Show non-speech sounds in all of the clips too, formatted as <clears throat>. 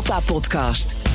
Europa-podcast.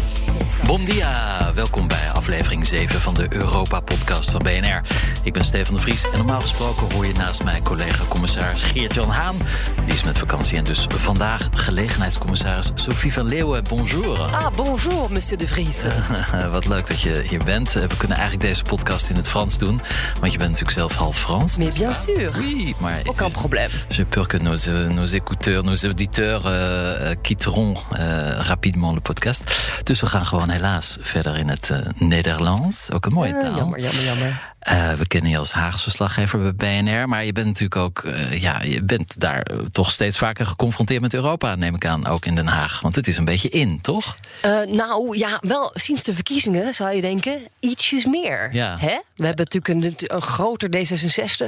Bon dia, welkom bij aflevering 7 van de Europa-podcast van BNR. Ik ben Stefan de Vries en normaal gesproken hoor je naast mij collega-commissaris Geert-Jan Haan. Die is met vakantie en dus vandaag gelegenheidscommissaris Sophie van Leeuwen. Bonjour. Ah, bonjour, monsieur de Vries. <laughs> Wat leuk dat je hier bent. We kunnen eigenlijk deze podcast in het Frans doen, want je bent natuurlijk zelf half Frans. Mais bien sûr. Oui, maar... Aucun problème. Je peur que nos, nos écouteurs, nos auditeurs uh, quitteront uh, rapidement le podcast. Dus we gaan gewoon helaas verder in het uh, Nederlands. Ook een mooie taal. Uh, jammer, jammer, jammer. Uh, we kennen je als Haagse verslaggever bij BNR, maar je bent natuurlijk ook, uh, ja, je bent daar toch steeds vaker geconfronteerd met Europa, neem ik aan, ook in Den Haag. Want het is een beetje in, toch? Uh, nou ja, wel sinds de verkiezingen zou je denken, ietsjes meer. Ja. Hè? We hebben natuurlijk een, een groter D66.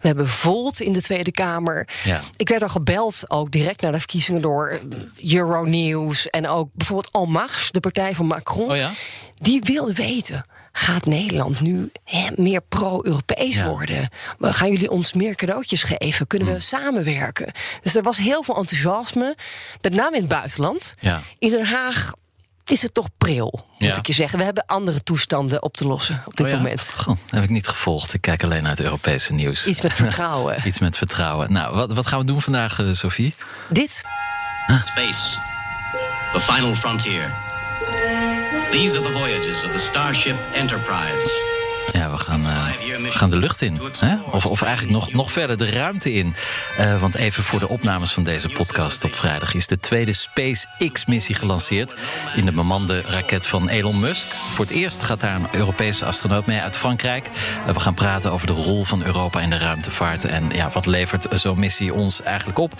We hebben Volt in de Tweede Kamer. Ja. Ik werd al gebeld, ook direct na de verkiezingen, door Euronews en ook bijvoorbeeld En Marche, de partij van Macron. Oh ja? Die wilde weten gaat Nederland nu hè, meer pro-Europees Ja. worden? Gaan jullie ons meer cadeautjes geven? Kunnen we samenwerken? Dus er was heel veel enthousiasme, met name in het buitenland. Ja. In Den Haag is het toch pril, moet Ja. ik je zeggen. We hebben andere toestanden op te lossen op dit Oh ja? moment. Goh, heb ik niet gevolgd. Ik kijk alleen naar het Europese nieuws. Iets met vertrouwen. <laughs> Iets met vertrouwen. Nou, wat, wat gaan we doen vandaag, uh, Sophie? Dit Space. The final frontier. These are the voyages of the Starship Enterprise. Ja, we gaan, we gaan de lucht in. Hè? Of, of eigenlijk nog, nog verder de ruimte in. Uh, want even voor de opnames van deze podcast op vrijdag... is de tweede SpaceX-missie gelanceerd... in de bemande raket van Elon Musk. Voor het eerst gaat daar een Europese astronaut mee uit Frankrijk. Uh, we gaan praten over de rol van Europa in de ruimtevaart... en ja, wat levert zo'n missie ons eigenlijk op?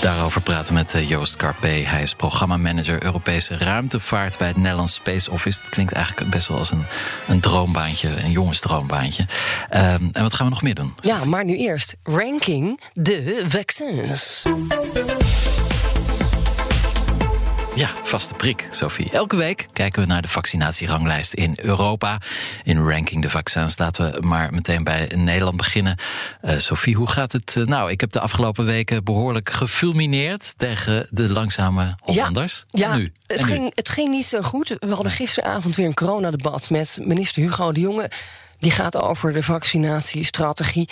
Daarover praten we met Joost Carpé. Hij is programmamanager Europese ruimtevaart... bij het Nederlands Space Office. Dat klinkt eigenlijk best wel als een, een droombaantje, een jongensdroombaantje. Um, en wat gaan we nog meer doen? Ja, maar nu eerst ranking de vaccins. Ja, vaste prik, Sophie. Elke week kijken we naar de vaccinatieranglijst in Europa. In ranking de vaccins. Laten we maar meteen bij Nederland beginnen. Uh, Sophie, hoe gaat het? Uh, nou, ik heb de afgelopen weken behoorlijk gefulmineerd tegen de langzame Hollanders. Ja, ja nu? Het, nu? ging, het ging niet zo goed. We hadden gisteravond weer een coronadebat met minister Hugo de Jonge. Die gaat over de vaccinatiestrategie.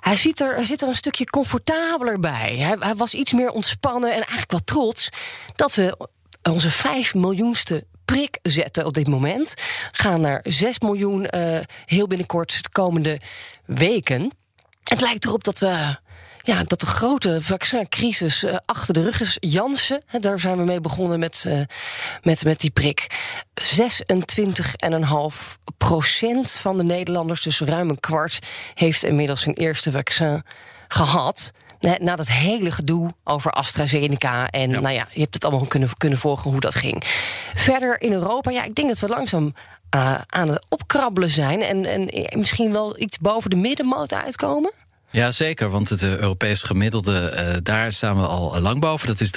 Hij, ziet er, hij zit er een stukje comfortabeler bij. Hij, was iets meer ontspannen en eigenlijk wel trots dat we onze vijf miljoenste prik zetten op dit moment. Gaan naar 6 miljoen uh, heel binnenkort de komende weken. Het lijkt erop dat we ja, dat de grote vaccincrisis uh, achter de rug is. Janssen, hè, daar zijn we mee begonnen met, uh, met, met die prik. 26,5 procent van de Nederlanders, dus ruim een kwart, heeft inmiddels zijn eerste vaccin gehad. Na, na dat hele gedoe over AstraZeneca. En ja. nou ja, je hebt het allemaal kunnen, kunnen volgen hoe dat ging. Verder in Europa, ja, ik denk dat we langzaam uh, aan het opkrabbelen zijn. En, en misschien wel iets boven de middenmoot uitkomen. Ja, zeker. Want het uh, Europese gemiddelde, uh, daar staan we al lang boven. Dat is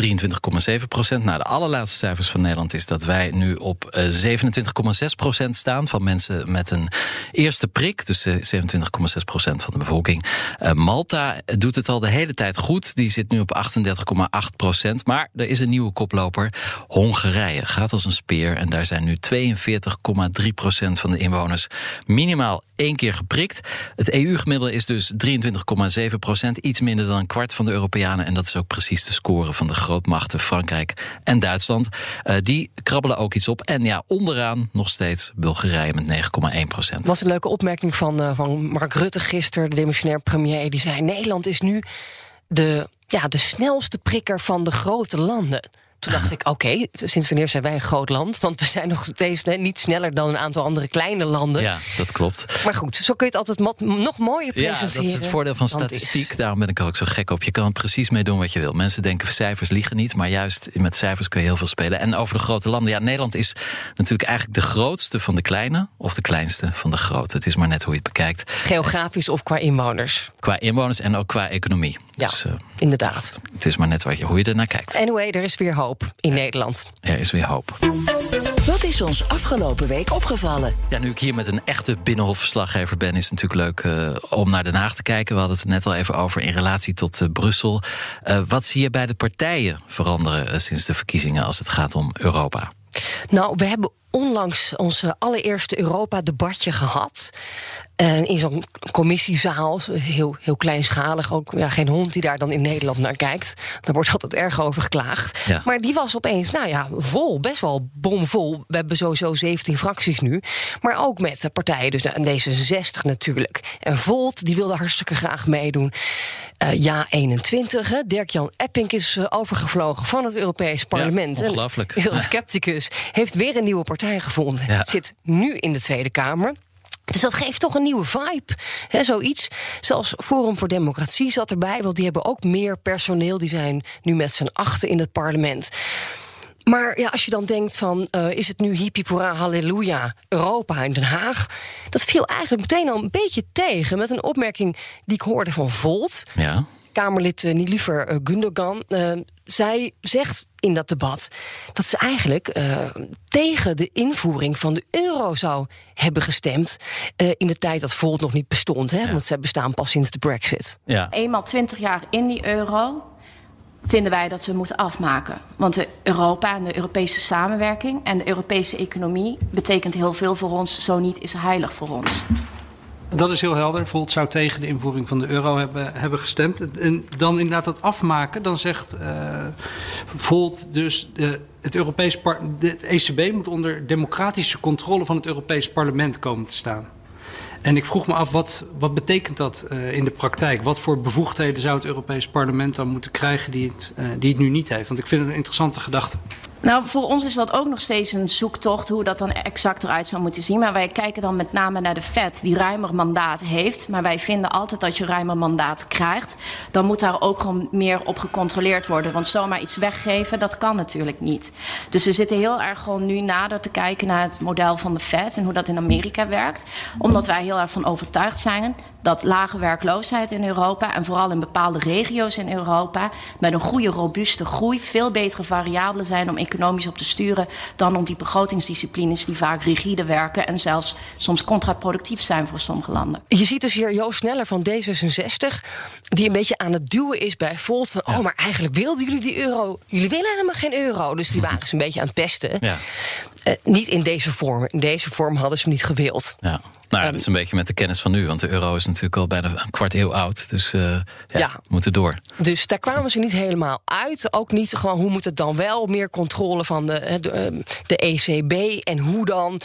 23,7 procent. Nou, de allerlaatste cijfers van Nederland is dat wij nu op uh, 27,6 procent staan van mensen met een eerste prik. Dus 27,6 procent van de bevolking. Malta doet het al de hele tijd goed. Die zit nu op 38,8 procent. Maar er is een nieuwe koploper. Hongarije gaat als een speer. En daar zijn nu 42,3 procent van de inwoners minimaal één keer geprikt. Het EU-gemiddelde is dus 23,7 procent. Iets minder dan een kwart van de Europeanen. En dat is ook precies de score van de grootmachten Frankrijk en Duitsland. Uh, die krabbelen ook iets op. En ja, onderaan nog steeds Bulgarije met 9,1 procent. Was een leuke opmerking van, uh, van Mark Rutte gisteren, de demissionair premier. Die zei: Nederland is nu de, ja, de snelste prikker van de grote landen. Toen dacht ik, oké, okay, sinds wanneer zijn wij een groot land? Want we zijn nog steeds niet sneller dan een aantal andere kleine landen. Ja, dat klopt. Maar goed, zo kun je het altijd nog mooier presenteren. Ja, dat is het voordeel van statistiek. Is... Daarom ben ik er ook zo gek op. Je kan er precies mee doen wat je wil. Mensen denken cijfers liegen niet, maar juist met cijfers kun je heel veel spelen. En over de grote landen. Ja, Nederland is natuurlijk eigenlijk de grootste van de kleine of de kleinste van de grote. Het is maar net hoe je het bekijkt. Geografisch of qua inwoners. Qua inwoners en ook qua economie. Ja, dus, uh, inderdaad. Het is maar net wat je, hoe je ernaar kijkt. Anyway, er is weer hoop in ja. Nederland. Er is weer hoop. Wat is ons afgelopen week opgevallen? Ja, nu ik hier met een echte binnenhofverslaggever ben, is het natuurlijk leuk uh, om naar Den Haag te kijken. We hadden het er net al even over in relatie tot uh, Brussel. Uh, wat zie je bij de partijen veranderen sinds de verkiezingen als het gaat om Europa? Nou, we hebben onlangs ons allereerste Europa-debatje gehad. In zo'n commissiezaal, heel, heel kleinschalig, ook ja, geen hond die daar dan in Nederland naar kijkt. Daar wordt altijd erg over geklaagd. Ja. Maar die was opeens, nou ja, vol, best wel bomvol. We hebben sowieso 17 fracties nu. Maar ook met partijen, dus aan D66 natuurlijk. En Volt, die wilde hartstikke graag meedoen. Uh, ja, 21. Hè. Dirk-Jan Epping is uh, overgevlogen van het Europees Parlement. Ja, ongelooflijk. <laughs> Heel scepticus. Heeft weer een nieuwe partij gevonden. Ja. Zit nu in de Tweede Kamer. Dus dat geeft toch een nieuwe vibe. He, zoiets. Zelfs Forum voor Democratie zat erbij, want die hebben ook meer personeel. Die zijn nu met z'n achten in het parlement. Maar ja, als je dan denkt van, uh, is het nu hippie halleluja, Europa in Den Haag? Dat viel eigenlijk meteen al een beetje tegen met een opmerking die ik hoorde van Volt. Ja. Kamerlid uh, Nilufer uh, Gundogan. Uh, zij zegt in dat debat dat ze eigenlijk uh, tegen de invoering van de euro zou hebben gestemd. Uh, in de tijd dat Volt nog niet bestond, hè? Ja. want ze bestaan pas sinds de Brexit. Ja. Eenmaal twintig jaar in die euro vinden wij dat we moeten afmaken. Want Europa en de Europese samenwerking en de Europese economie betekent heel veel voor ons, zo niet is heilig voor ons. Dat is heel helder. Volt zou tegen de invoering van de euro hebben, hebben gestemd. En dan inderdaad dat afmaken. Dan zegt uh, Volt dus... Uh, het, Europees de ECB moet onder democratische controle van het Europees parlement komen te staan. En ik vroeg me af, wat, wat betekent dat uh, in de praktijk? Wat voor bevoegdheden zou het Europees parlement dan moeten krijgen die het, uh, die het nu niet heeft? Want ik vind het een interessante gedachte. Nou, voor ons is dat ook nog steeds een zoektocht hoe dat dan exact eruit zou moeten zien. Maar wij kijken dan met name naar de Fed, die ruimer mandaat heeft. Maar wij vinden altijd dat je ruimer mandaat krijgt. Dan moet daar ook gewoon meer op gecontroleerd worden. Want zomaar iets weggeven, dat kan natuurlijk niet. Dus we zitten heel erg gewoon nu nader te kijken naar het model van de Fed en hoe dat in Amerika werkt. Omdat wij heel erg van overtuigd zijn dat lage werkloosheid in Europa en vooral in bepaalde regio's in Europa met een goede, robuuste groei veel betere variabelen zijn om economisch op te sturen dan om die begrotingsdisciplines die vaak rigide werken en zelfs soms contraproductief zijn voor sommige landen. Je ziet dus hier Joost Sneller van D66 die een beetje aan het duwen is bij Volt van ja. oh maar eigenlijk wilden jullie die euro, jullie willen helemaal geen euro, dus die <laughs> waren ze een beetje aan het pesten. Ja. Uh, niet in deze vorm. In deze vorm hadden ze hem niet gewild. Ja. Nou, dat is een beetje met de kennis van nu, want de euro is natuurlijk al bijna een kwart eeuw oud. Dus uh, ja, ja. we moeten door. Dus daar kwamen ze niet helemaal uit. Ook niet gewoon hoe moet het dan wel, meer controle van de, de, de ECB en hoe dan.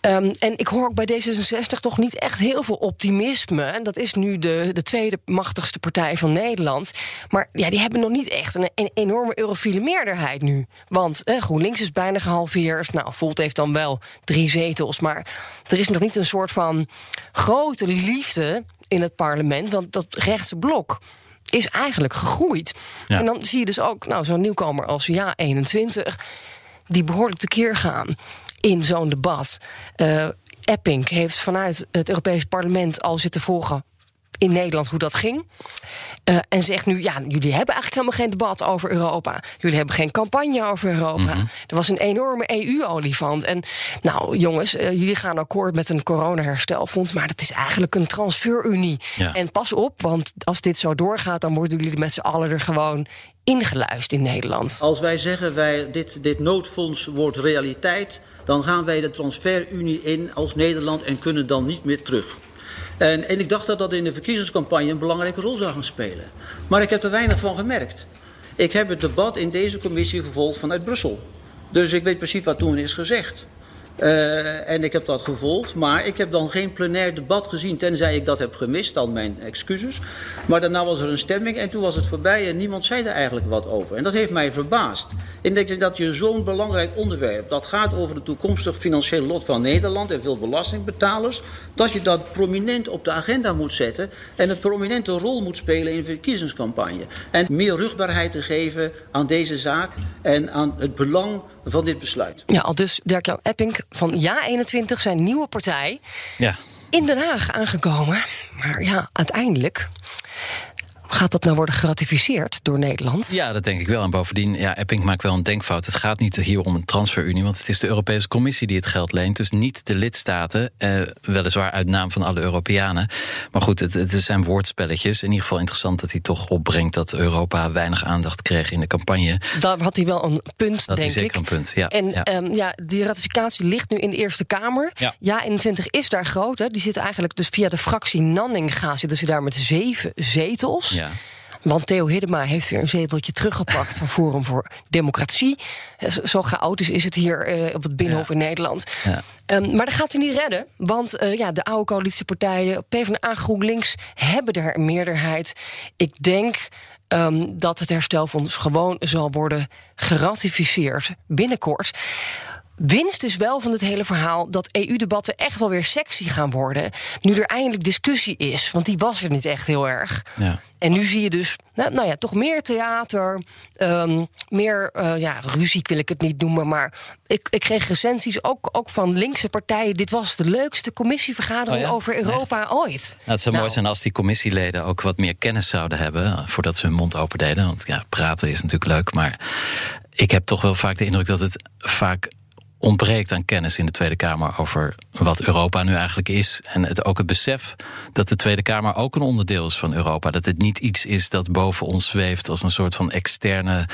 Um, en ik hoor ook bij D66 toch niet echt heel veel optimisme. En dat is nu de, de tweede machtigste partij van Nederland. Maar ja, die hebben nog niet echt een, een enorme eurofiele meerderheid nu. Want eh, GroenLinks is bijna gehalveerd. Nou, Volt heeft dan wel drie zetels. Maar er is nog niet een soort van grote liefde in het parlement. Want dat rechtse blok is eigenlijk gegroeid. Ja. En dan zie je dus ook nou, zo'n nieuwkomer als Ja 21 die behoorlijk tekeer gaan in zo'n debat. Uh, Epping heeft vanuit het Europees Parlement al zitten volgen in Nederland hoe dat ging. Uh, en zegt nu, ja, jullie hebben eigenlijk helemaal geen debat over Europa. Jullie hebben geen campagne over Europa. Mm -hmm. Er was een enorme EU-olifant. En nou, jongens, uh, jullie gaan akkoord met een coronaherstelfonds... maar dat is eigenlijk een transferunie. Ja. En pas op, want als dit zo doorgaat... dan worden jullie met z'n allen er gewoon ingeluisterd in Nederland. Als wij zeggen, wij, dit, dit noodfonds wordt realiteit... dan gaan wij de transferunie in als Nederland en kunnen dan niet meer terug. En, en ik dacht dat dat in de verkiezingscampagne een belangrijke rol zou gaan spelen. Maar ik heb er weinig van gemerkt. Ik heb het debat in deze commissie gevolgd vanuit Brussel. Dus ik weet precies wat toen is gezegd. Uh, en ik heb dat gevolgd, maar ik heb dan geen plenair debat gezien, tenzij ik dat heb gemist, dan mijn excuses. Maar daarna was er een stemming en toen was het voorbij en niemand zei er eigenlijk wat over. En dat heeft mij verbaasd. Ik denk dat je zo'n belangrijk onderwerp, dat gaat over de toekomstig financiële lot van Nederland en veel belastingbetalers, dat je dat prominent op de agenda moet zetten en een prominente rol moet spelen in verkiezingscampagne. En meer rugbaarheid te geven aan deze zaak en aan het belang van dit besluit. Ja, al dus Dirk-Jan Epping van Ja21, zijn nieuwe partij, ja. in Den Haag aangekomen. Maar ja, uiteindelijk Gaat dat nou worden geratificeerd door Nederland? Ja, dat denk ik wel. En bovendien, ja, Epping maakt wel een denkfout. Het gaat niet hier om een transferunie, want het is de Europese Commissie die het geld leent. Dus niet de lidstaten, eh, weliswaar uit naam van alle Europeanen. Maar goed, het, het zijn woordspelletjes. In ieder geval interessant dat hij toch opbrengt dat Europa weinig aandacht kreeg in de campagne. Daar had hij wel een punt, Dat denk is zeker ik. een punt. Ja, En ja. ja. ja, die ratificatie ligt nu in de Eerste Kamer. Ja. Ja, 21 is daar groot. Hè. Die zitten eigenlijk dus via de fractie Nanninga zitten ze daar met zeven zetels. ja. Want Theo Hiddema heeft weer een zeteltje teruggepakt van Forum voor Democratie. Eh, Zo- chaotisch is het hier eh, op het Binnenhof Ja. in Nederland. Ja. Ehm, maar dat gaat hij niet redden. Want eh, ja, de oude coalitiepartijen, PvdA, GroenLinks, hebben daar een meerderheid. Ik denk ehm, dat het herstelfonds gewoon zal worden geratificeerd binnenkort. Winst is wel van het hele verhaal dat EU-debatten echt wel weer sexy gaan worden. Nu er eindelijk discussie is, want die was er niet echt heel erg. Ja. En nu zie je dus, nou, nou ja, toch meer theater, ehm, meer uh, ja, ruzie wil ik het niet noemen, maar ik, ik kreeg recensies ook, ook van linkse partijen. Dit was de leukste commissievergadering Oh ja? over Europa ooit. Nou, het zou Nou. mooi zijn als die commissieleden ook wat meer kennis zouden hebben eh, voordat ze hun mond open deden. Want ja, praten is natuurlijk leuk, maar ik heb toch wel vaak de indruk dat het vaak ontbreekt aan kennis in de Tweede Kamer over wat Europa nu eigenlijk is. En het, ook het besef dat de Tweede Kamer ook een onderdeel is van Europa. Dat het niet iets is dat boven ons zweeft als een soort van externe,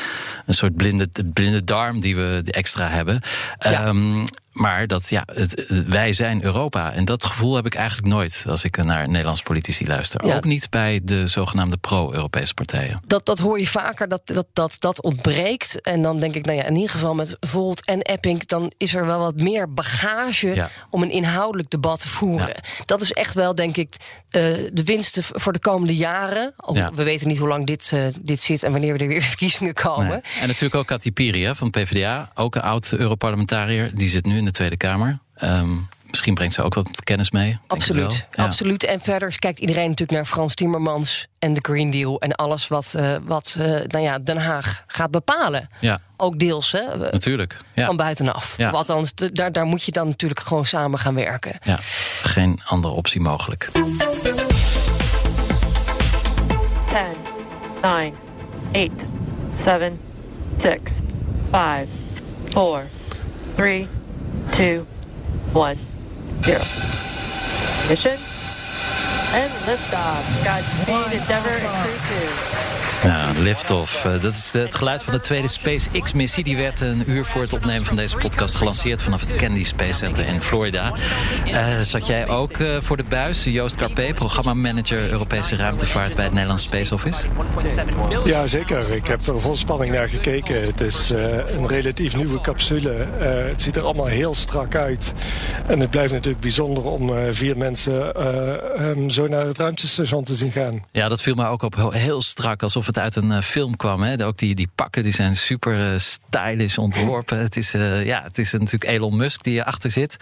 een soort blinde, blinde darm die we extra hebben. Ja. Ehm, maar dat ja, het, wij zijn Europa. En dat gevoel heb ik eigenlijk nooit als ik naar Nederlandse politici luister. Ja. Ook niet bij de zogenaamde pro-Europese partijen. Dat, dat hoor je vaker, dat, dat, dat dat ontbreekt. En dan denk ik, nou ja, in ieder geval met Volt en Epping... dan is er wel wat meer bagage Ja. om een inhoudelijk debat te voeren. Dat is echt wel, denk ik, eh, de winst voor de komende jaren. Ja. We weten niet hoe lang dit, eh, dit zit en wanneer er weer verkiezingen komen. Nee. En natuurlijk ook Kati Piri hè, van PvdA, ook een oud Europarlementariër. Die zit nu in de Tweede Kamer. Ehm, misschien brengt ze ook wat kennis mee. Absoluut. Ja. absoluut. En verder kijkt iedereen natuurlijk naar Frans Timmermans en de Green Deal en alles wat, eh, wat eh, nou ja, Den Haag gaat bepalen. Ja, Ook deels, hè, eh, natuurlijk. Ja. van buitenaf. Ja. Of althans, d- daar, daar moet je dan natuurlijk gewoon samen gaan werken. ja, geen andere optie mogelijk. 10, 9, 8, 7, 6, 5, 4, 3, 2, 1, 0. Mission and liftoff. Godspeed, Endeavour and Crew 2. Ja, liftoff. Eh, dat is het geluid van de tweede SpaceX-missie. Die werd een uur voor het opnemen van deze podcast gelanceerd... vanaf het Kennedy Space Center in Florida. Eh, zat jij ook eh, voor de buis, Joost Carpe... programmamanager Europese ruimtevaart bij het Nederlands Space Office? Ja, zeker. Ik heb er vol spanning naar gekeken. Het is een relatief nieuwe capsule. Het ziet er allemaal heel strak uit. En het blijft natuurlijk bijzonder om vier mensen eh, ehm, zo naar het ruimtestation te zien gaan. Ja, dat viel mij ook op heel, heel strak, alsof het uit een eh, film kwam. Hè? Ook die, die pakken die zijn super eh, stylish ontworpen. Het is, eh, ja, het is natuurlijk Elon Musk die erachter zit.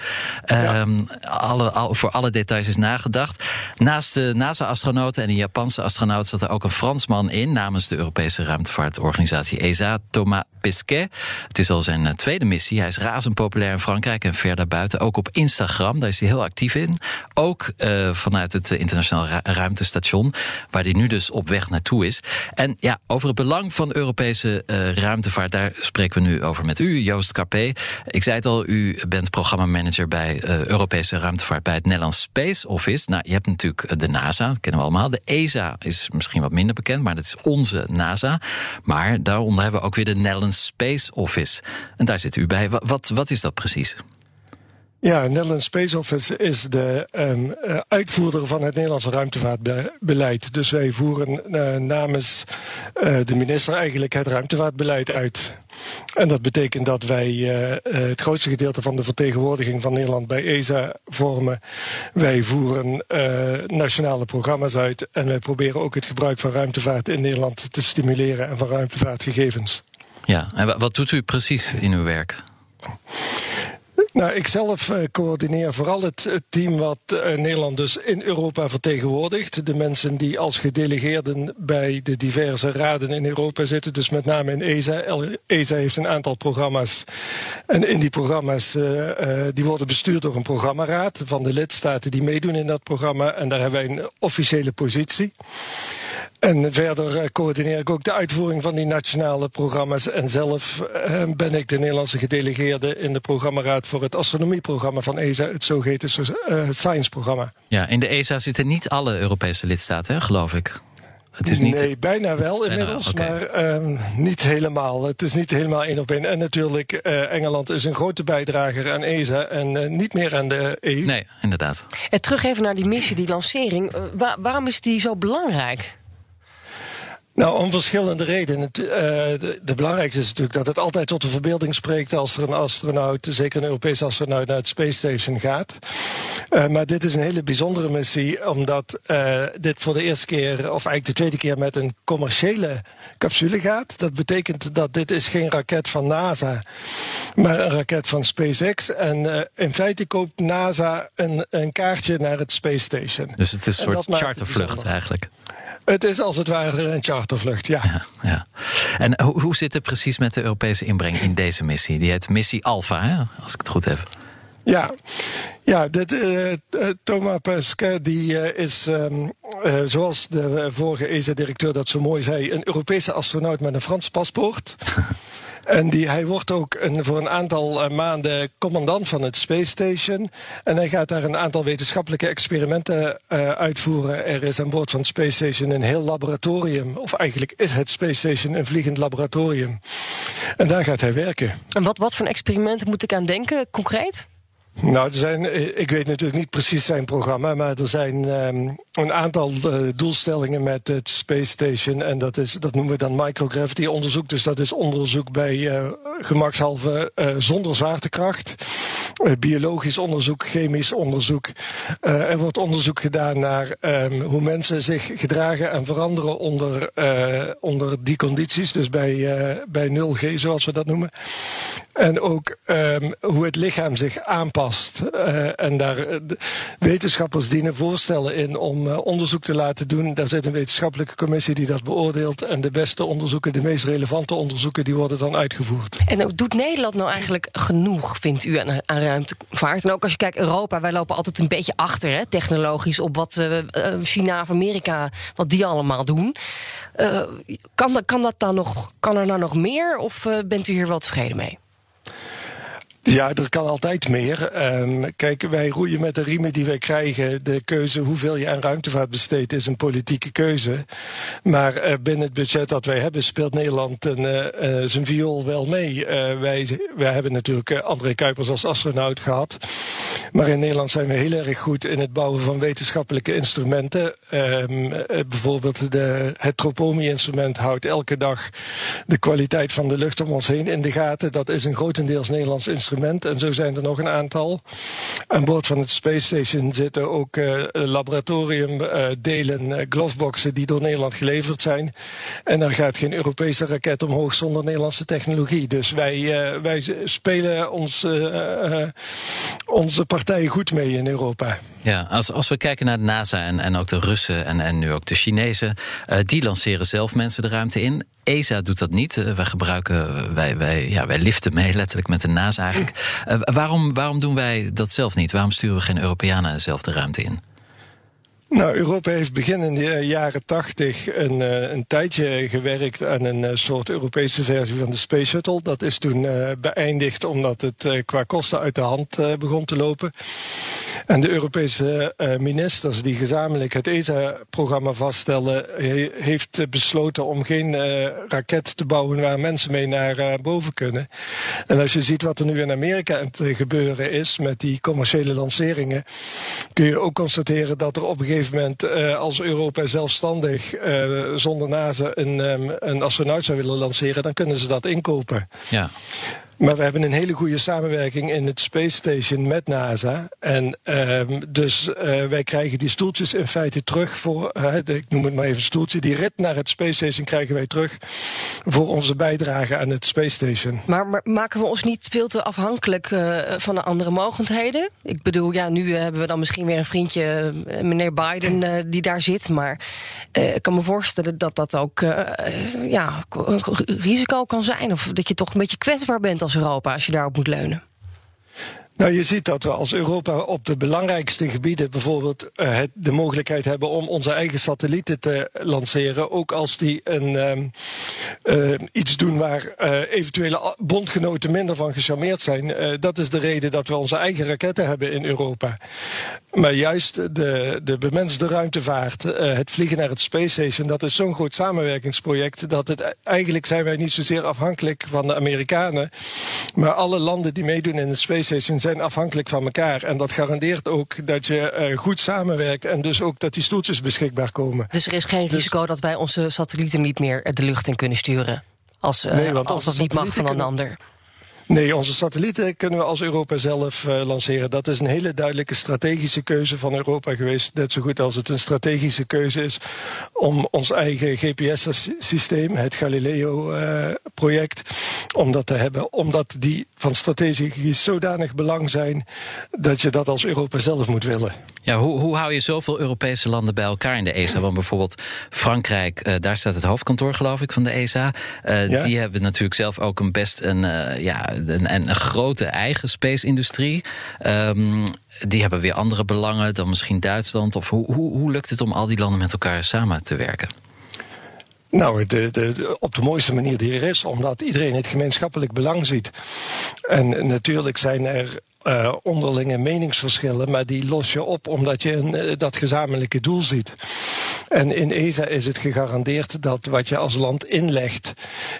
Ehm, alle, al, voor alle details is nagedacht. Naast de NASA-astronauten en de Japanse astronaut zat er ook een Fransman in namens de Europese ruimtevaartorganisatie ESA, Thomas Pesquet. Het is al zijn tweede missie. Hij is razend populair in Frankrijk en ver daarbuiten. Ook op Instagram, daar is hij heel actief in. Ook vanuit het internationaal Ru- ruimtestation, waar hij nu dus op weg naartoe is. En ja, over het belang van Europese eh, ruimtevaart, daar spreken we nu over met u, Joost Carpe. Ik zei het al, u bent programmamanager bij eh, Europese ruimtevaart bij het Nederlands Space Office. Nou, je hebt natuurlijk eh, de NASA, dat kennen we allemaal. De ESA is misschien wat minder bekend, maar dat is onze NASA. Maar daaronder hebben we ook weer de Netherlands Space Office. En daar zit u bij. Wa- Wat, wat is dat precies? Ja, het Netherlands Space Office is de ehm, eh, uitvoerder van het Nederlandse ruimtevaartbeleid. Dus wij voeren eh, namens eh, de minister eigenlijk het ruimtevaartbeleid uit. En dat betekent dat wij het grootste gedeelte van de vertegenwoordiging van Nederland bij ESA vormen. Wij voeren nationale programma's uit en wij proberen ook het gebruik van ruimtevaart in Nederland te stimuleren en van ruimtevaartgegevens. Ja, en wa- wat doet u precies in uw werk? Nou, ik zelf eh, coördineer vooral het, team wat eh, Nederland dus in Europa vertegenwoordigt. De mensen die als gedelegeerden bij de diverse raden in Europa zitten, dus met name in ESA. ESA heeft een aantal programma's. En in die programma's, eh, die worden bestuurd door een programmaraad van de lidstaten die meedoen in dat programma. En daar hebben wij een officiële positie. En verder eh, coördineer ik ook de uitvoering van die nationale programma's. En zelf eh, ben ik de Nederlandse gedelegeerde in de programmaraad voor het astronomieprogramma van ESA, het zogeheten uh, Science-programma. Ja, in de ESA zitten niet alle Europese lidstaten, hè, geloof ik. Het is niet... Nee, bijna wel inmiddels, maar um, niet helemaal. Het is niet helemaal één op één. En natuurlijk, uh, Engeland is een grote bijdrager aan ESA en uh, niet meer aan de EU. Nee, inderdaad. En terug even naar die missie, die lancering. Uh, wa waarom is die zo belangrijk? Nou, om verschillende redenen. Uh, de, de, belangrijkste is natuurlijk dat het altijd tot de verbeelding spreekt als er een astronaut, zeker een Europese astronaut, naar het Space Station gaat. Uh, maar dit is een hele bijzondere missie, omdat uh, dit voor de eerste keer, of eigenlijk de tweede keer, met een commerciële capsule gaat. Dat betekent dat dit is geen raket van NASA, maar een raket van SpaceX. En in feite koopt NASA een, een, kaartje naar het Space Station. Dus het is een soort chartervlucht eigenlijk. Het is als het ware een chartervlucht, ja. ja, ja. En hoe, hoe zit het precies met de Europese inbreng in deze missie? Die heet Missie Alpha, hè? als ik het goed heb. Ja, ja dit, uh, Thomas Pesquet die uh, is, um, uh, zoals de vorige ESA-directeur dat zo mooi zei, een Europese astronaut met een Frans paspoort. <laughs> En die, hij wordt ook een, voor een aantal uh, maanden commandant van het Space Station. En hij gaat daar een aantal wetenschappelijke experimenten uh, uitvoeren. Er is aan boord van het Space Station een heel laboratorium. Of eigenlijk is het Space Station een vliegend laboratorium. En daar gaat hij werken. En wat, wat voor experimenten moet ik aan denken, concreet? Nou, er zijn, ik weet natuurlijk niet precies zijn programma, maar er zijn um, een aantal uh, doelstellingen met het Space Station. En dat, is, dat noemen we dan microgravity onderzoek. Dus dat is onderzoek bij uh, gemakshalve zonder zwaartekracht. biologisch onderzoek, chemisch onderzoek. er wordt onderzoek gedaan naar um, hoe mensen zich gedragen en veranderen onder, onder die condities. Dus bij, bij 0G, zoals we dat noemen. En ook um, hoe het lichaam zich aanpast. Uh, en daar uh, wetenschappers dienen voorstellen in om uh, onderzoek te laten doen. Daar zit een wetenschappelijke commissie die dat beoordeelt. En de beste onderzoeken, de meest relevante onderzoeken, die worden dan uitgevoerd. En doet Nederland nou eigenlijk genoeg, vindt u, aan, aan ruimtevaart? En ook als je kijkt, Europa, wij lopen altijd een beetje achter, hè, technologisch, op wat China of Amerika, wat die allemaal doen. kan, kan, dat dan nog, kan er nou nog meer? Of bent u hier wel tevreden mee? <laughs> Ja, er kan altijd meer. Um, kijk, wij roeien met de riemen die wij krijgen. De keuze hoeveel je aan ruimtevaart besteedt is een politieke keuze. Maar uh, binnen het budget dat wij hebben speelt Nederland een, uh, uh, zijn viool wel mee. wij, wij hebben natuurlijk André Kuipers als astronaut gehad. Maar in Nederland zijn we heel erg goed in het bouwen van wetenschappelijke instrumenten. Um, bijvoorbeeld de, het Tropomi-instrument houdt elke dag de kwaliteit van de lucht om ons heen in de gaten. Dat is een grotendeels Nederlands instrument. En zo zijn er nog een aantal. Aan boord van het Space Station zitten ook uh, laboratoriumdelen, uh, gloveboxen die door Nederland geleverd zijn. En daar gaat geen Europese raket omhoog zonder Nederlandse technologie. Dus wij, uh, wij spelen ons, onze partij goed mee in Europa. Ja, als, als we kijken naar de NASA en, en ook de Russen en, en nu ook de Chinezen, die lanceren zelf mensen de ruimte in. ESA doet dat niet. Uh, wij gebruiken, wij, wij, ja, wij liften mee, <laughs> letterlijk met de NASA eigenlijk. Uh, waarom, waarom doen wij dat zelf niet? Waarom sturen we geen Europeanen zelf de ruimte in? Nou, Europa heeft begin in de jaren tachtig een, een tijdje gewerkt aan een soort Europese versie van de Space Shuttle. Dat is toen beëindigd omdat het qua kosten uit de hand begon te lopen. En de Europese ministers die gezamenlijk het ESA-programma vaststellen, heeft besloten om geen raket te bouwen waar mensen mee naar boven kunnen. En als je ziet wat er nu in Amerika aan het gebeuren is met die commerciële lanceringen, kun je ook constateren dat er op een gegeven moment, als Europa zelfstandig zonder NASA een, um, een astronaut zou willen lanceren, dan kunnen ze dat inkopen. Ja. Maar we hebben een hele goede samenwerking in het Space Station met NASA. En um, dus uh, wij krijgen die stoeltjes in feite terug voor, uh, ik noem het maar even stoeltje, die rit naar het Space Station krijgen wij terug voor onze bijdrage aan het Space Station. Maar, maken we ons niet veel te afhankelijk uh, van de andere mogendheden? Ik bedoel, ja, nu hebben we dan misschien weer een vriendje, meneer Biden, die daar zit. Maar ik kan me voorstellen dat dat ook ja, risico kan zijn. Of dat je toch een beetje kwetsbaar bent als Europa als je daarop moet leunen? Nou, je ziet dat we als Europa op de belangrijkste gebieden bijvoorbeeld het, de mogelijkheid hebben om onze eigen satellieten te lanceren. Ook als die een, um, uh, iets doen waar uh, eventuele bondgenoten minder van gecharmeerd zijn. dat is de reden dat we onze eigen raketten hebben in Europa. Maar juist de, de bemenste ruimtevaart, het vliegen naar het Space Station, dat is zo'n groot samenwerkingsproject dat het eigenlijk zijn wij niet zozeer afhankelijk van de Amerikanen. Maar alle landen die meedoen in de Space Station zijn afhankelijk van elkaar. En dat garandeert ook dat je uh, goed samenwerkt en dus ook dat die stoeltjes beschikbaar komen. Dus er is geen dus... risico dat wij onze satellieten niet meer de lucht in kunnen sturen? Als, uh, nee, als dat niet mag van een ander. Nee, onze satellieten kunnen we als Europa zelf uh, lanceren. Dat is een hele duidelijke strategische keuze van Europa geweest. Net zo goed als het een strategische keuze is om ons eigen GPS-systeem, het Galileo-project, uh, om dat te hebben. Omdat die van strategisch zodanig belang zijn dat je dat als Europa zelf moet willen. Ja, hoe, hoe hou je zoveel Europese landen bij elkaar in de ESA? Want bijvoorbeeld Frankrijk, uh, daar staat het hoofdkantoor, geloof ik, van de ESA. Ja? Die hebben natuurlijk zelf ook een best een, ja, een, een, grote eigen space-industrie. Um, die hebben weer andere belangen dan misschien Duitsland. Of hoe, hoe, hoe lukt het om al die landen met elkaar samen te werken? Nou, de, de, op de mooiste manier die er is, omdat iedereen het gemeenschappelijk belang ziet. En natuurlijk zijn er uh, onderlinge meningsverschillen, maar die los je op omdat je een, uh, dat gezamenlijke doel ziet. En in ESA is het gegarandeerd dat wat je als land inlegt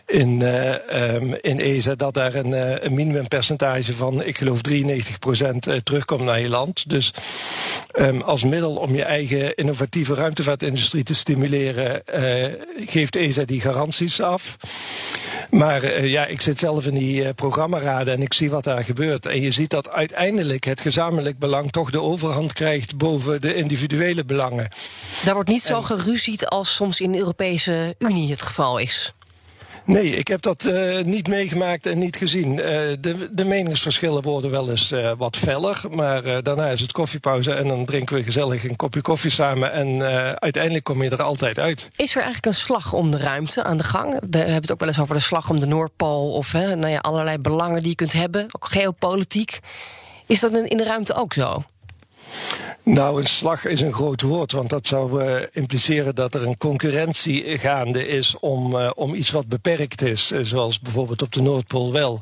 in, uh, um, in ESA, dat daar een, een minimumpercentage van, ik geloof 93% terugkomt naar je land. Dus um, als middel om je eigen innovatieve ruimtevaartindustrie te stimuleren, geeft ESA die garanties af. Maar ja, ik zit zelf in die programmaraden en ik zie wat daar gebeurt. En je ziet dat uiteindelijk het gezamenlijk belang toch de overhand krijgt boven de individuele belangen. Daar wordt niet zo geruzied als soms in de Europese Unie het geval is. Nee, ik heb dat uh, niet meegemaakt en niet gezien. Uh, de, de, meningsverschillen worden wel eens uh, wat feller, maar daarna is het koffiepauze en dan drinken we gezellig een kopje koffie samen en uiteindelijk kom je er altijd uit. Is er eigenlijk een slag om de ruimte aan de gang? We hebben het ook wel eens over de slag om de Noordpool of hè, nou ja, allerlei belangen die je kunt hebben, ook geopolitiek. Is dat in de ruimte ook zo? Nou, een slag is een groot woord, want dat zou uh, impliceren dat er een concurrentie gaande is om, uh, om iets wat beperkt is, uh, zoals bijvoorbeeld op de Noordpool wel.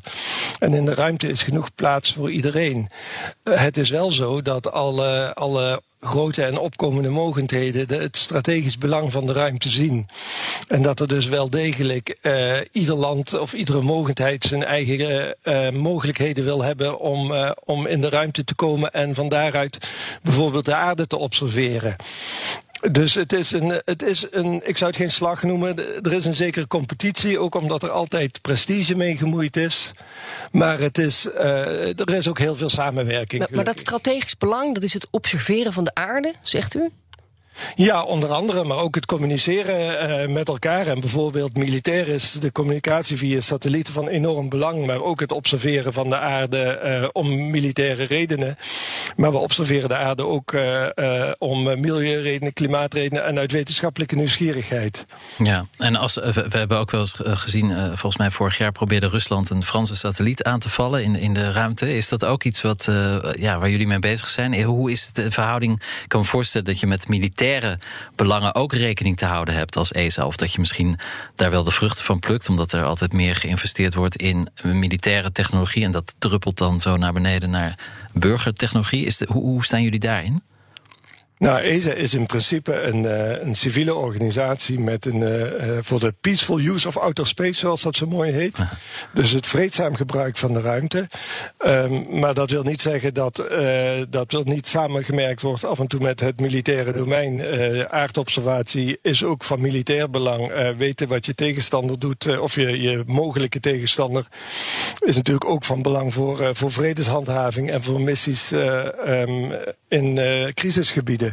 En in de ruimte is genoeg plaats voor iedereen. het is wel zo dat alle, alle grote en opkomende mogendheden de, het strategisch belang van de ruimte zien. En dat er dus wel degelijk ieder land of iedere mogendheid zijn eigen mogelijkheden wil hebben om, om in de ruimte te komen en van daaruit bijvoorbeeld de aarde te observeren. Dus het is, een, het is een, ik zou het geen slag noemen. Er is een zekere competitie, ook omdat er altijd prestige mee gemoeid is. Maar het is, uh, er is ook heel veel samenwerking. Maar, maar dat strategisch belang, dat is het observeren van de aarde, zegt u? Ja, onder andere, maar ook het communiceren uh, met elkaar. En bijvoorbeeld militair is de communicatie via satellieten van enorm belang, maar ook het observeren van de aarde uh, om militaire redenen. Maar we observeren de aarde ook uh, om milieuredenen, klimaatredenen en uit wetenschappelijke nieuwsgierigheid. Ja, en als, we, hebben ook wel eens gezien, volgens mij vorig jaar probeerde Rusland een Franse satelliet aan te vallen in, in de ruimte. Is dat ook iets wat, ja, waar jullie mee bezig zijn? Hoe is de verhouding? Ik kan me voorstellen dat je met militair militaire belangen ook rekening te houden hebt als ESA. Of dat je misschien daar wel de vruchten van plukt, omdat er altijd meer geïnvesteerd wordt in militaire technologie. En dat druppelt dan zo naar beneden naar burgertechnologie. Is hoe staan jullie daarin? Nou, ESA is in principe een, uh, een civiele organisatie met een, uh, voor de peaceful use of outer space, zoals dat zo mooi heet. Dus het vreedzaam gebruik van de ruimte. Um, maar dat wil niet zeggen dat uh, dat er niet samengemerkt wordt af en toe met het militaire domein. aardobservatie is ook van militair belang. weten wat je tegenstander doet, of je, je mogelijke tegenstander, is natuurlijk ook van belang voor, voor vredeshandhaving en voor missies um, in crisisgebieden.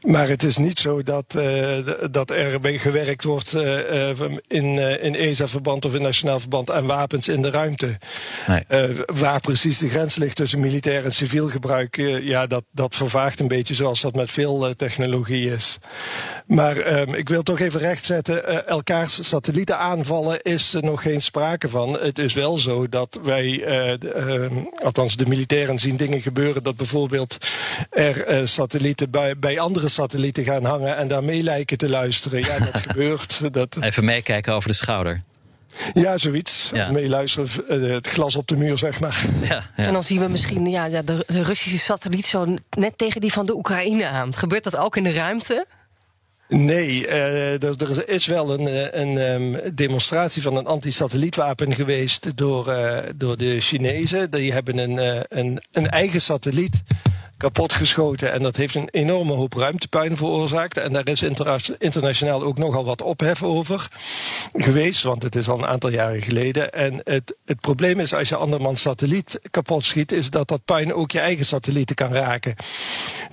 Maar het is niet zo dat, uh, dat er gewerkt wordt uh, in, in ESA-verband of in nationaal verband aan wapens in de ruimte. Nee. waar precies de grens ligt tussen militair en civiel gebruik, ja, dat, dat vervaagt een beetje zoals dat met veel technologie is. Maar ehm, ik wil toch even rechtzetten, elkaars satellieten aanvallen is er nog geen sprake van. Het is wel zo dat wij, ehm, althans de militairen zien dingen gebeuren dat bijvoorbeeld er satellieten bij, bij andere satellieten gaan hangen en daarmee lijken te luisteren. Ja, dat <laughs> gebeurt. Dat... Even meekijken over de schouder. Ja, zoiets. Ja. Meeluisteren, eh, het glas op de muur, zeg maar. <laughs> Ja, ja. En dan zien we misschien ja, de, de, Russische satelliet zo net tegen die van de Oekraïne aan. Gebeurt dat ook in de ruimte? Nee, uh, er, is wel een, eh, een um, demonstratie van een anti-satellietwapen geweest door, uh, door de Chinezen. Die hebben een, een, een eigen satelliet kapotgeschoten. En dat heeft een enorme hoop ruimtepuin veroorzaakt. En daar is internationaal ook nogal wat ophef over geweest, want het is al een aantal jaren geleden. En het, het probleem is als je andermans satelliet kapot schiet, is dat dat puin ook je eigen satellieten kan raken.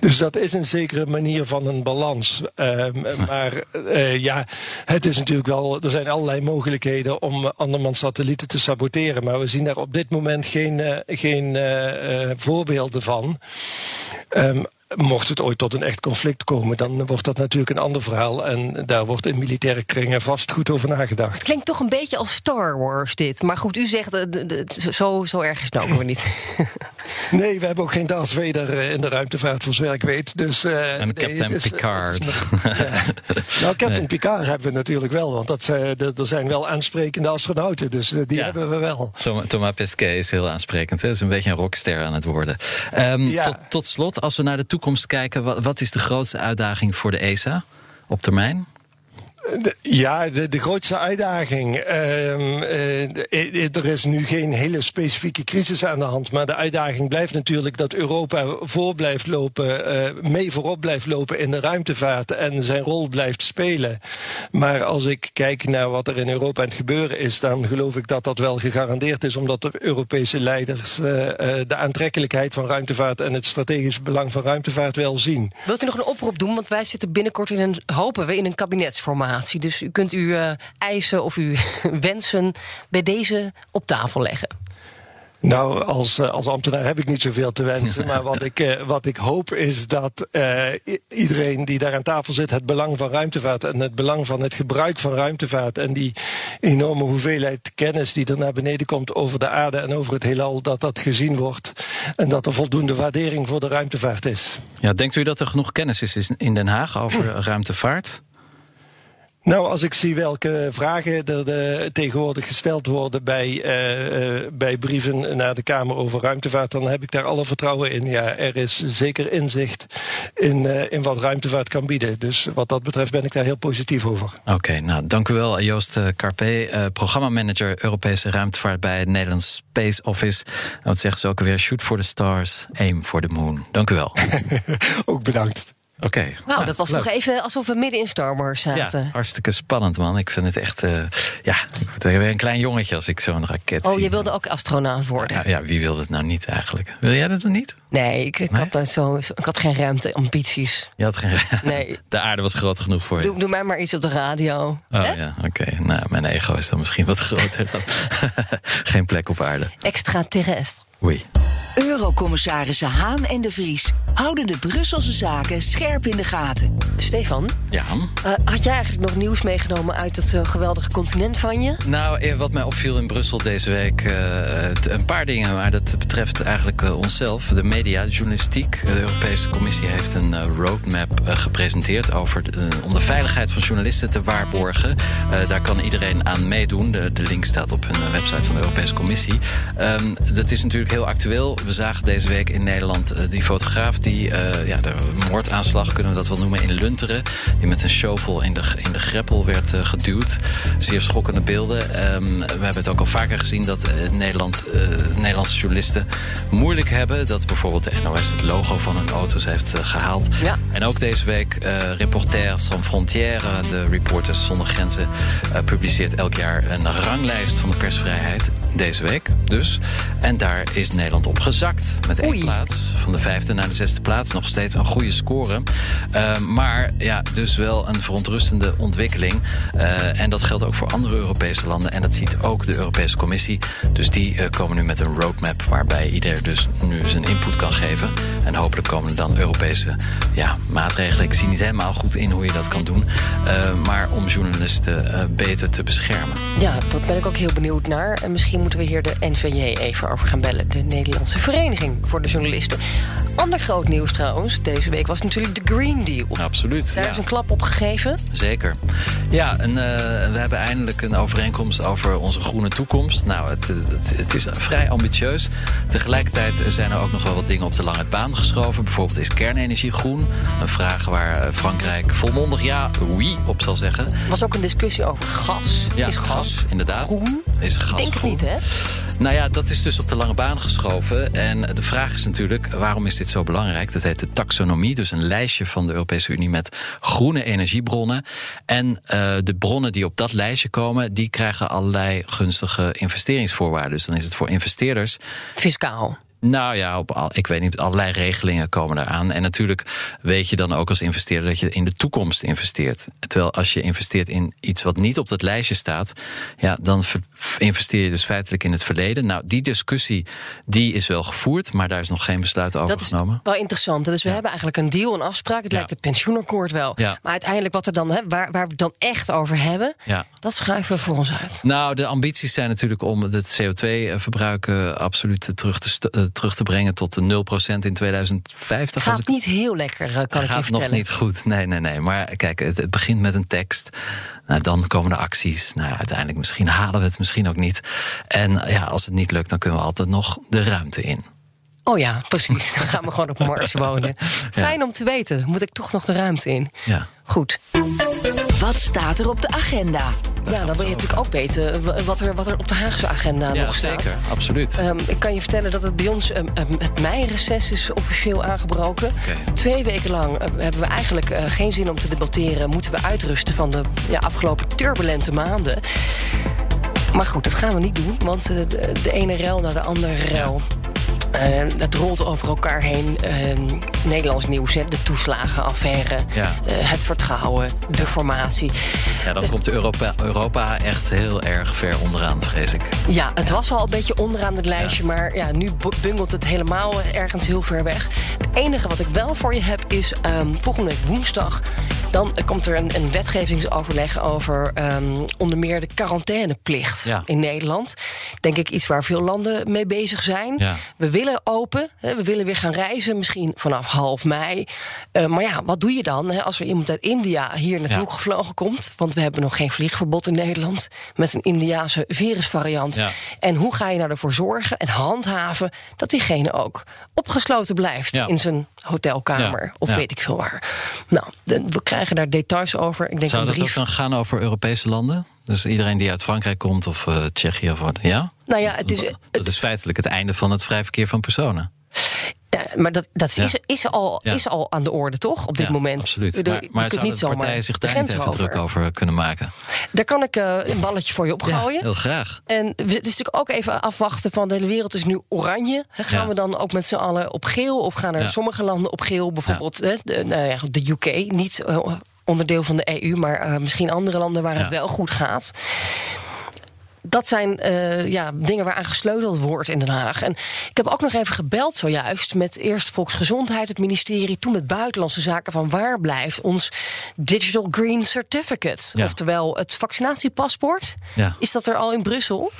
Dus dat is een zekere manier van een balans. Um, maar uh, ja, het is natuurlijk wel, er zijn allerlei mogelijkheden om andermans satellieten te saboteren. Maar we zien daar op dit moment geen, uh, geen uh, voorbeelden van. Um, mocht het ooit tot een echt conflict komen, dan wordt dat natuurlijk een ander verhaal. En daar wordt in militaire kringen vast goed over nagedacht. Het klinkt toch een beetje als Star Wars dit. Maar goed, u zegt, uh, zo, zo erg is het ook niet. <laughs> nee, we hebben ook geen Darth Vader eh, in de ruimtevaart, voor zover ik weet. Dus, uh, en Captain is, Picard. <laughs> ja. Nou, Captain Picard hebben we natuurlijk wel. Want dat zijn, er zijn wel aansprekende astronauten. Dus die hebben we wel. Thomas, Thomas Pesquet is heel aansprekend. Hij is een beetje een rockster aan het worden. Um, tot, tot slot, als we naar de toekomst toekomst kijken, wat, wat is de grootste uitdaging voor de ESA op termijn? Ja, de, de, grootste uitdaging. Uh, uh, er is nu geen hele specifieke crisis aan de hand. Maar de uitdaging blijft natuurlijk dat Europa voor blijft lopen, uh, mee voorop blijft lopen in de ruimtevaart en zijn rol blijft spelen. Maar als ik kijk naar wat er in Europa aan het gebeuren is, dan geloof ik dat dat wel gegarandeerd is, omdat de Europese leiders de aantrekkelijkheid van ruimtevaart en het strategisch belang van ruimtevaart wel zien. Wilt u nog een oproep doen? Want wij zitten binnenkort in een, hopen we, in een kabinetsformaat. Dus u kunt uw uh, eisen of uw <laughs> wensen bij deze op tafel leggen. Nou, als, eh, als ambtenaar heb ik niet zoveel te wensen. <laughs> Maar wat ik, uh, wat ik hoop is dat uh, iedereen die daar aan tafel zit het belang van ruimtevaart en het belang van het gebruik van ruimtevaart en die enorme hoeveelheid kennis die er naar beneden komt over de aarde en over het heelal, dat dat gezien wordt en dat er voldoende waardering voor de ruimtevaart is. Ja, denkt u dat er genoeg kennis is in Den Haag over <clears throat> ruimtevaart? Nou, als ik zie welke vragen er de, tegenwoordig gesteld worden bij, uh, uh, bij brieven naar de Kamer over ruimtevaart, dan heb ik daar alle vertrouwen in. Ja, er is zeker inzicht in, uh, in wat ruimtevaart kan bieden. Dus wat dat betreft ben ik daar heel positief over. Oké, nou dank u wel, Joost Carpe, programmamanager Europese ruimtevaart bij het Nederlands Space Office. En wat zeggen ze ook alweer? Shoot for the stars, aim for the moon. Dank u wel. <laughs> ook bedankt. Oké. Okay. Nou, dat was toch even alsof we midden in Star Wars zaten. Ja, hartstikke spannend, man. Ik vind het echt. Uh, ja, ik ben weer een klein jongetje als ik zo'n raket. Oh, je wilde ook astronaut worden? Ja, ja, wie wilde het nou niet eigenlijk? Wil jij dat dan niet? Nee, ik, ik Had, dat zo, ik had geen ruimteambities. Je had geen Nee. De aarde was groot genoeg voor je. Doe, doe mij maar iets op de radio. Oh ja, oké. Nou, mijn ego is dan misschien wat <laughs> groter dan. <laughs> geen plek op aarde. Extraterrestre. Oei. Eurocommissarissen Haan en de Vries houden de Brusselse zaken scherp in de gaten. Stefan? Ja? Uh, had jij eigenlijk nog nieuws meegenomen uit het uh, geweldige continent van je? Nou, eh, wat mij opviel in Brussel deze week, uh, een paar dingen, maar dat betreft eigenlijk onszelf, de media, de journalistiek. De Europese Commissie heeft een roadmap gepresenteerd over de, om de veiligheid van journalisten te waarborgen. daar kan iedereen aan meedoen. De, de, link staat op hun website van de Europese Commissie. Um, dat is natuurlijk heel actueel we zagen deze week in Nederland uh, die fotograaf... die uh, ja, de moordaanslag, kunnen we dat wel noemen, in Lunteren... die met een shovel in de, in de greppel werd uh, geduwd. Zeer schokkende beelden. Um, we hebben het ook al vaker gezien dat Nederland, Nederlandse journalisten moeilijk hebben... dat bijvoorbeeld de NOS het logo van hun auto's heeft gehaald. Ja. En ook deze week Reporters Sans Frontières... de Reporters Zonder Grenzen publiceert elk jaar een ranglijst van de persvrijheid deze week dus. En daar is Nederland op gezakt. Met één Oei. plaats. Van de vijfde naar de zesde plaats. Nog steeds een goede score. Uh, maar ja, dus wel een verontrustende ontwikkeling. Uh, en dat geldt ook voor andere Europese landen. En dat ziet ook de Europese Commissie. Dus die uh, komen nu met een roadmap waarbij iedereen dus nu zijn input kan geven. En hopelijk komen er dan Europese ja, maatregelen. Ik zie niet helemaal goed in hoe je dat kan doen. Uh, maar om journalisten beter te beschermen. Ja, daar ben ik ook heel benieuwd naar. En misschien moeten we hier de NVJ even over gaan bellen. De Nederlandse Vereniging voor de Journalisten. Ander groot nieuws trouwens deze week was natuurlijk de Green Deal. Absoluut. Daar ja. is een klap op gegeven. Zeker. Ja, en uh, we hebben eindelijk een overeenkomst over onze groene toekomst. Nou, het, het, het, is vrij ambitieus. Tegelijkertijd zijn er ook nog wel wat dingen op de lange baan geschoven. Bijvoorbeeld is kernenergie groen. Een vraag waar Frankrijk volmondig ja, oui op zal zeggen. Er was ook een discussie over gas. Ja, is gas, gas inderdaad. Groen? Is gas Ik denk groen? het niet, hè? Nou ja, dat is dus op de lange baan geschoven. En de vraag is natuurlijk, waarom is dit zo belangrijk? Dat heet de taxonomie, dus een lijstje van de Europese Unie met groene energiebronnen. En uh, de bronnen die op dat lijstje komen, die krijgen allerlei gunstige investeringsvoorwaarden. Dus dan is het voor investeerders. Fiscaal. Nou ja, op al, ik weet niet, allerlei regelingen komen eraan. En natuurlijk weet je dan ook als investeerder dat je in de toekomst investeert. Terwijl als je investeert in iets wat niet op dat lijstje staat, ja, dan investeer je dus feitelijk in het verleden. Nou, die discussie die is wel gevoerd, maar daar is nog geen besluit over dat is genomen. Wel interessant. Dus we ja. hebben eigenlijk een deal, een afspraak. Het Ja. lijkt het pensioenakkoord wel. Ja. Maar uiteindelijk wat er dan, hè, waar, waar we het dan echt over hebben, dat schuiven we voor ons uit. Nou, de ambities zijn natuurlijk om het CO2-verbruik absoluut terug te, eh, terug te brengen tot de 0% in 2050. als Gaat ik- niet heel lekker, eh, kan ik je gaat vertellen. nog niet goed. Nee, nee, nee. Maar kijk, het, het begint met een tekst. Nou, dan komen de acties. Nou, ja, uiteindelijk misschien halen we het, misschien ook niet. En ja, als het niet lukt, dan kunnen we altijd nog de ruimte in. Oh ja, precies. Dan gaan we gewoon op Mars wonen. <laughs> Fijn om te weten. Moet ik toch nog de ruimte in? Ja. Goed. Wat staat er op de agenda? Ja, dan wil je natuurlijk ook weten wat er, wat er op de Haagse agenda Ja, nog staat. zeker. Absoluut. Ehm, ik kan je vertellen dat het bij ons ehm, ehm, het meireces is officieel aangebroken. Twee weken lang eh, hebben we eigenlijk eh, geen zin om te debatteren. Moeten we uitrusten van de ja, afgelopen turbulente maanden. Maar goed, dat gaan we niet doen, want eh, de, de ene rel naar de andere rel. Eh, het rolt over elkaar heen. Eh, Nederlands nieuws, hè, de toeslagenaffaire, Ja. eh, het vertrouwen, de formatie. Ja, dan komt Europa, Europa echt heel erg ver onderaan, vrees ik. Ja, het was al een beetje onderaan het lijstje, maar ja, nu bu- bungelt het helemaal ergens heel ver weg. Het enige wat ik wel voor je heb is ehm, volgende week woensdag. Dan komt er een, een wetgevingsoverleg over ehm, onder meer de quarantaineplicht Ja. in Nederland. Denk ik iets waar veel landen mee bezig zijn. Ja. We willen open, hè, we willen weer gaan reizen, misschien vanaf half mei. Eh, maar ja, wat doe je dan hè, als er iemand uit India hier naartoe Ja. gevlogen komt? Want we hebben nog geen vliegverbod in Nederland met een Indiase virusvariant. En hoe ga je nou ervoor zorgen en handhaven dat diegene ook opgesloten blijft Ja. in zijn hotelkamer Ja. of Ja. weet ik veel waar? Nou, we krijgen daar details over. Ik denk Zou dat ook dan gaan over Europese landen? Dus iedereen die uit Frankrijk komt of eh, Tsjechië of wat? Ja? Nou ja, het is, Dat het, is feitelijk het einde van het vrij verkeer van personen. Maar dat, dat is, is, al, is al aan de orde, toch? Op dit moment. Absoluut. Maar, je maar kunt zouden niet de partijen zich daar niet even over. druk over kunnen maken? Daar kan ik eh, een balletje voor je opgooien. heel graag. En het is natuurlijk ook even afwachten van de hele wereld is nu oranje. Gaan we dan ook met z'n allen op geel? Of gaan er sommige landen op geel? Bijvoorbeeld de, nou ja, de UK, niet eh, onderdeel van de EU... maar eh, misschien andere landen waar het wel goed gaat. Dat zijn eh, ja, dingen waaraan gesleuteld wordt in Den Haag. En ik heb ook nog even gebeld zojuist met eerst Volksgezondheid, het ministerie, toen met Buitenlandse Zaken van waar blijft ons Digital Green Certificate, Ja. oftewel het vaccinatiepaspoort. Ja. Is dat er al in Brussel?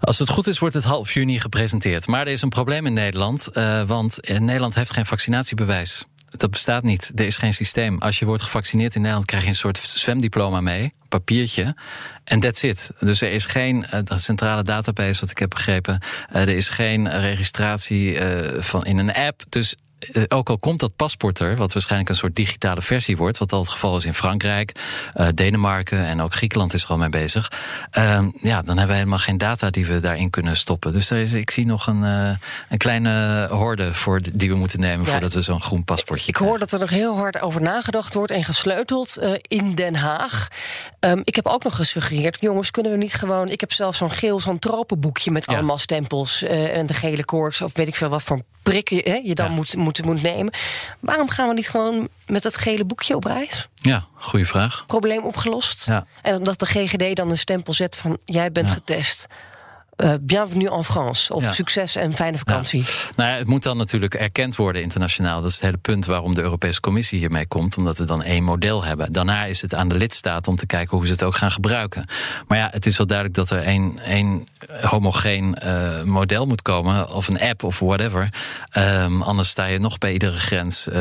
Als het goed is, wordt het half juni gepresenteerd. Maar er is een probleem in Nederland, eh, want eh, Nederland heeft geen vaccinatiebewijs. Dat bestaat niet. Er is geen systeem. Als je wordt gevaccineerd in Nederland, krijg je een soort zwemdiploma mee, papiertje. En that's it. Dus er is geen eh, centrale database, wat ik heb begrepen. Eh, er is geen registratie eh, van in een app. Dus ook al komt dat paspoort er, wat waarschijnlijk een soort digitale versie wordt, wat al het geval is in Frankrijk, uh, Denemarken en ook Griekenland is er al mee bezig. Uh, ja, dan hebben we helemaal geen data die we daarin kunnen stoppen. Dus er is, ik zie nog een, uh, een kleine horde voor die we moeten nemen ja, voordat we zo'n groen paspoortje. Ik hoor dat er nog heel hard over nagedacht wordt en gesleuteld in Den Haag. Um, ik heb ook nog gesuggereerd, jongens, kunnen we niet gewoon. Ik heb zelf zo'n geel, zo'n tropenboekje met ja. allemaal stempels en de gele koorts of weet ik veel wat voor prikken hè, je dan ja. moet, moet, moet nemen. Waarom gaan we niet gewoon met dat gele boekje op reis? Ja, goede vraag. Probleem opgelost. Ja. En dat de GGD dan een stempel zet van jij bent ja. getest. Uh, bienvenue en France. Of ja. succes en fijne vakantie. Ja. Nou ja, het moet dan natuurlijk erkend worden internationaal. Dat is het hele punt waarom de Europese Commissie hiermee komt. Omdat we dan één model hebben. Daarna is het aan de lidstaat om te kijken hoe ze het ook gaan gebruiken. Maar ja, het is wel duidelijk dat er één, één homogeen uh, model moet komen. Of een app of whatever. Um, anders sta je nog bij iedere grens uh,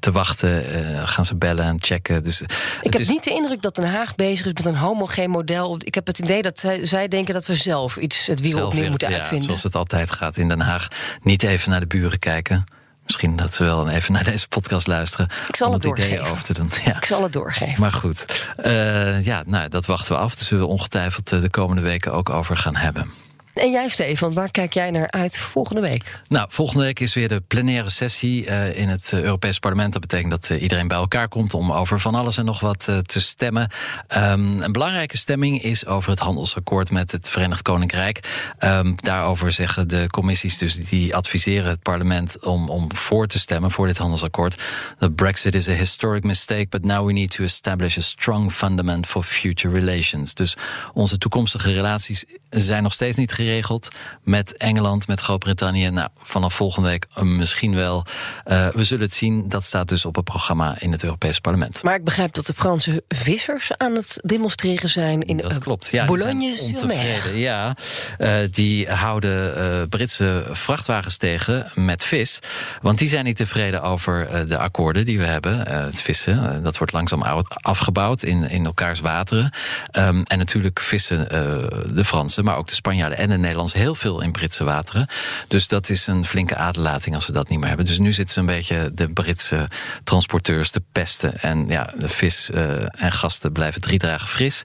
te wachten. gaan ze bellen en checken. Dus ik heb is... niet de indruk dat Den Haag bezig is met een homogeen model. Ik heb het idee dat zij, zij denken dat we zelf iets het wiel opnieuw moeten ja, uitvinden. Zoals het altijd gaat in Den Haag. Niet even naar de buren kijken. Misschien dat ze wel even naar deze podcast luisteren. Ik zal om het doorgeven. idee over te doen. Ja. Ik zal het doorgeven. Maar goed, uh, ja, nou, dat wachten we af. Daar zullen we ongetwijfeld de komende weken ook over gaan hebben. En jij, Stefan, waar kijk jij naar uit volgende week? Nou, volgende week is weer de plenaire sessie uh, in het uh, Europees Parlement. Dat betekent dat uh, iedereen bij elkaar komt om over van alles en nog wat te stemmen. Um, een belangrijke stemming is over het handelsakkoord met het Verenigd Koninkrijk. Um, daarover zeggen de commissies, dus die adviseren het parlement om, om voor te stemmen voor dit handelsakkoord. The Brexit is a historic mistake, but now we need to establish a strong fundament for future relations. Dus onze toekomstige relaties zijn nog steeds niet geregeld met Engeland, met Groot-Brittannië. Nou, vanaf volgende week misschien wel. Uh, we zullen het zien. Dat staat dus op het programma in het Europees Parlement. Maar ik begrijp dat de Franse vissers aan het demonstreren zijn in dat klopt. Ja, Boulogne-sur-Mer. Ja, uh, die houden uh, Britse vrachtwagens tegen met vis. Want die zijn niet tevreden over de akkoorden die we hebben. het vissen, dat wordt langzaam afgebouwd in, in elkaars wateren. Um, en natuurlijk vissen de Fransen, maar ook de Spanjaarden en de Nederlands heel veel in Britse wateren. Dus dat is een flinke aderlating als we dat niet meer hebben. Dus nu zitten ze een beetje de Britse transporteurs te pesten. En ja, de vis uh, en gasten blijven drie dagen fris.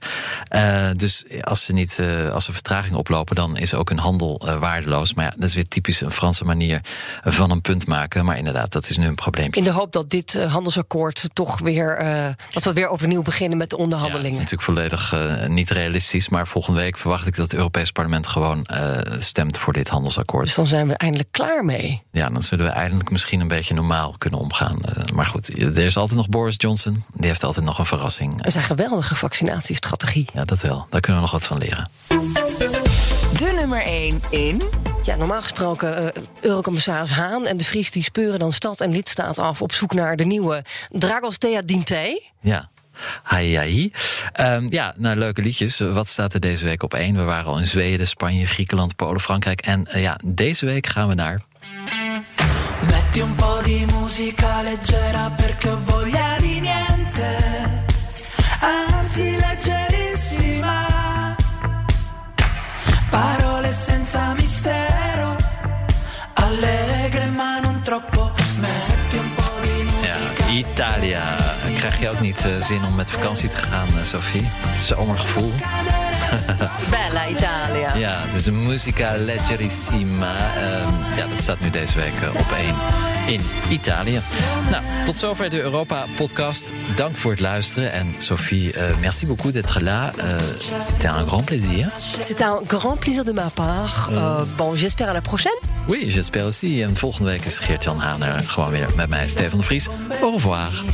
Uh, dus als ze niet, uh, als er vertraging oplopen, dan is ook een handel waardeloos. Maar ja, dat is weer typisch een Franse manier van een punt maken. Maar inderdaad, dat is nu een probleem. In de hoop dat dit handelsakkoord toch weer, dat we weer overnieuw beginnen met de onderhandelingen. Ja, dat is natuurlijk volledig niet realistisch. Maar volgende week verwacht ik dat het Europees Parlement gewoon uh, stemt voor dit handelsakkoord. Dus dan zijn we eindelijk klaar mee. Ja, dan zullen we eindelijk misschien een beetje normaal kunnen omgaan. Uh, maar goed, er is altijd nog Boris Johnson. Die heeft altijd nog een verrassing. Dat is een geweldige vaccinatiestrategie. Ja, dat wel. Daar kunnen we nog wat van leren. De nummer 1 in... Ja, normaal gesproken uh, Eurocommissaris Haan en de Vries... die speuren dan stad en lidstaat af op zoek naar de nieuwe Dragostea Dinte. Ja. Hai. Um, ja, nou, leuke liedjes. Wat staat er deze week op één? We waren al in Zweden, Spanje, Griekenland, Polen, Frankrijk. En uh, ja, deze week gaan we naar... Un po' di musica leggera perché Italia. Krijg je ook niet uh, zin om met vakantie te gaan, uh, Sophie? Het zomergevoel. <laughs> Bella Italia. Ja, het is een musica leggerissima. Uh, ja, dat staat nu deze week uh, op één in Italië. Nou, tot zover de Europa-podcast. Dank voor het luisteren. En Sophie, merci beaucoup d'être là. C'était un grand plaisir. C'était un grand plaisir de ma part. bon, j'espère à la prochaine. Oui, j'espère aussi. En volgende week is Geert-Jan Haner gewoon weer met mij, Stefan de Vries. Au revoir.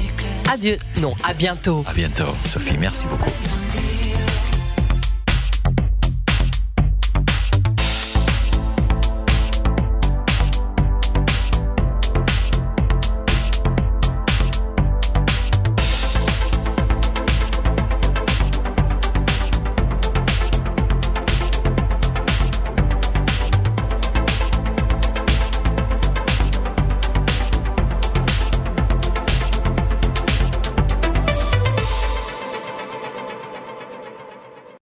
Adieu. Non, à bientôt. À bientôt. Sophie, merci beaucoup.